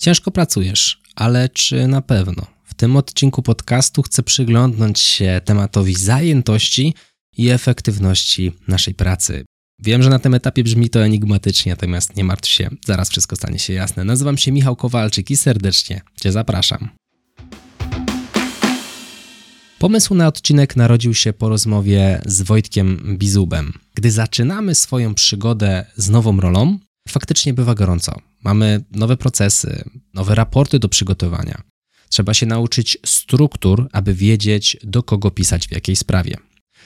Ciężko pracujesz, ale czy na pewno? W tym odcinku podcastu chcę przyglądnąć się tematowi zajętości i efektywności naszej pracy. Wiem, że na tym etapie brzmi to enigmatycznie, natomiast nie martw się, zaraz wszystko stanie się jasne. Nazywam się Michał Kowalczyk i serdecznie Cię zapraszam. Pomysł na odcinek narodził się po rozmowie z Wojtkiem Bizubem. Gdy zaczynamy swoją przygodę z nową rolą, faktycznie bywa gorąco. Mamy nowe procesy, nowe raporty do przygotowania. Trzeba się nauczyć struktur, aby wiedzieć, do kogo pisać w jakiej sprawie.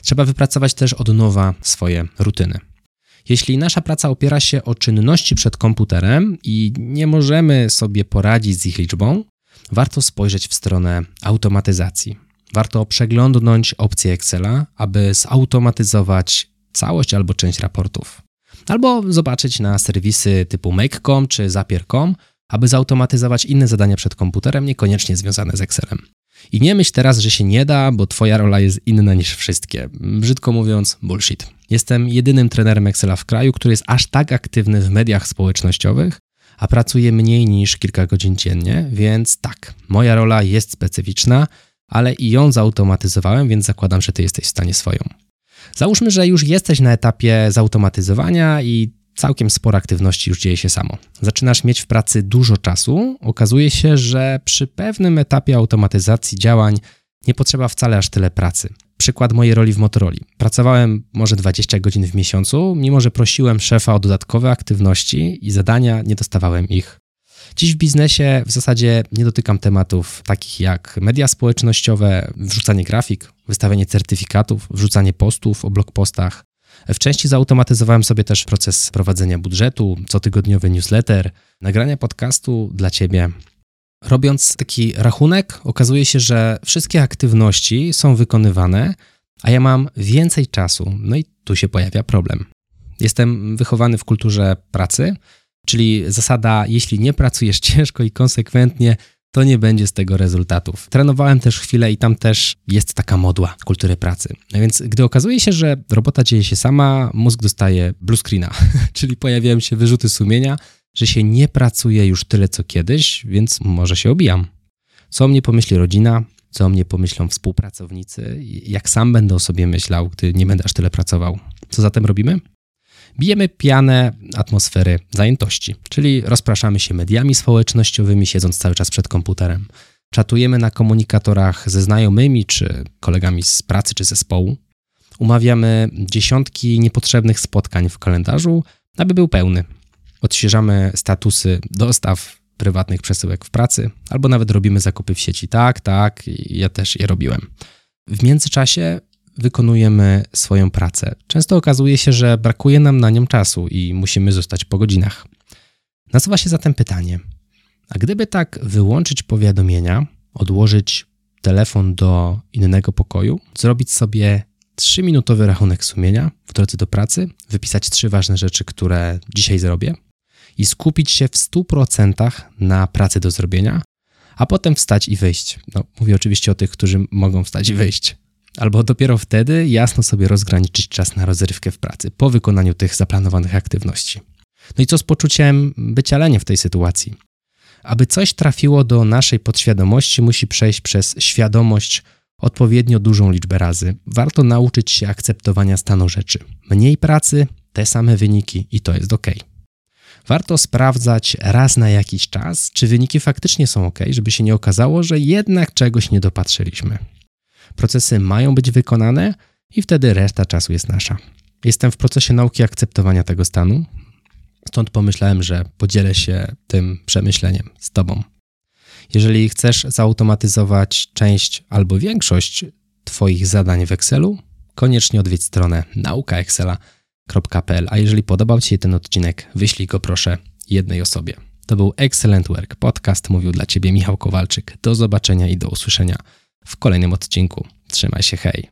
Trzeba wypracować też od nowa swoje rutyny. Jeśli nasza praca opiera się o czynności przed komputerem i nie możemy sobie poradzić z ich liczbą, warto spojrzeć w stronę automatyzacji. Warto przeglądnąć opcję Excela, aby zautomatyzować całość albo część raportów. Albo zobaczyć na serwisy typu Make.com czy Zapier.com, aby zautomatyzować inne zadania przed komputerem, niekoniecznie związane z Excelem. I nie myśl teraz, że się nie da, bo twoja rola jest inna niż wszystkie. Brzydko mówiąc, bullshit. Jestem jedynym trenerem Excela w kraju, który jest aż tak aktywny w mediach społecznościowych, a pracuje mniej niż kilka godzin dziennie, więc tak, moja rola jest specyficzna, ale i ją zautomatyzowałem, więc zakładam, że ty jesteś w stanie swoją. Załóżmy, że już jesteś na etapie zautomatyzowania i całkiem sporo aktywności już dzieje się samo. Zaczynasz mieć w pracy dużo czasu, okazuje się, że przy pewnym etapie automatyzacji działań nie potrzeba wcale aż tyle pracy. Przykład mojej roli w Motorola. Pracowałem może 20 godzin w miesiącu, mimo że prosiłem szefa o dodatkowe aktywności i zadania, nie dostawałem ich. Dziś w biznesie w zasadzie nie dotykam tematów takich jak media społecznościowe, wrzucanie grafik, wystawianie certyfikatów, wrzucanie postów o blogpostach. W części zautomatyzowałem sobie też proces prowadzenia budżetu, cotygodniowy newsletter, nagrania podcastu dla Ciebie. Robiąc taki rachunek, okazuje się, że wszystkie aktywności są wykonywane, a ja mam więcej czasu. No i tu się pojawia problem. Jestem wychowany w kulturze pracy, czyli zasada, jeśli nie pracujesz ciężko i konsekwentnie, to nie będzie z tego rezultatów. Trenowałem też chwilę i tam też jest taka modła kultury pracy. A więc gdy okazuje się, że robota dzieje się sama, mózg dostaje blue screena, czyli pojawiają się wyrzuty sumienia, że się nie pracuje już tyle co kiedyś, więc może się obijam. Co o mnie pomyśli rodzina, co o mnie pomyślą współpracownicy, jak sam będę o sobie myślał, gdy nie będę aż tyle pracował. Co zatem robimy? Bijemy pianę atmosfery zajętości, czyli rozpraszamy się mediami społecznościowymi, siedząc cały czas przed komputerem. Czatujemy na komunikatorach ze znajomymi czy kolegami z pracy czy zespołu. Umawiamy dziesiątki niepotrzebnych spotkań w kalendarzu, aby był pełny. Odświeżamy statusy dostaw prywatnych przesyłek w pracy, albo nawet robimy zakupy w sieci. Tak, tak, ja też je robiłem. W międzyczasie wykonujemy swoją pracę. Często okazuje się, że brakuje nam na nią czasu i musimy zostać po godzinach. Nasuwa się zatem pytanie: a gdyby tak wyłączyć powiadomienia, odłożyć telefon do innego pokoju, zrobić sobie 3-minutowy rachunek sumienia w drodze do pracy, wypisać trzy ważne rzeczy, które dzisiaj zrobię i skupić się w 100% na pracy do zrobienia, a potem wstać i wyjść. No, mówię oczywiście o tych, którzy mogą wstać i wyjść albo dopiero wtedy jasno sobie rozgraniczyć czas na rozrywkę w pracy po wykonaniu tych zaplanowanych aktywności. No i co z poczuciem bycia leniem w tej sytuacji? Aby coś trafiło do naszej podświadomości, musi przejść przez świadomość odpowiednio dużą liczbę razy. Warto nauczyć się akceptowania stanu rzeczy. Mniej pracy, te same wyniki i to jest ok. Warto sprawdzać raz na jakiś czas, czy wyniki faktycznie są ok, żeby się nie okazało, że jednak czegoś nie dopatrzyliśmy. Procesy mają być wykonane i wtedy reszta czasu jest nasza. Jestem w procesie nauki akceptowania tego stanu, stąd pomyślałem, że podzielę się tym przemyśleniem z Tobą. Jeżeli chcesz zautomatyzować część albo większość Twoich zadań w Excelu, koniecznie odwiedź stronę naukaexcela.pl. A jeżeli podobał Ci się ten odcinek, wyślij go proszę jednej osobie. To był Excellent Work Podcast. Mówił dla Ciebie Michał Kowalczyk. Do zobaczenia i do usłyszenia w kolejnym odcinku. Trzymaj się, hej.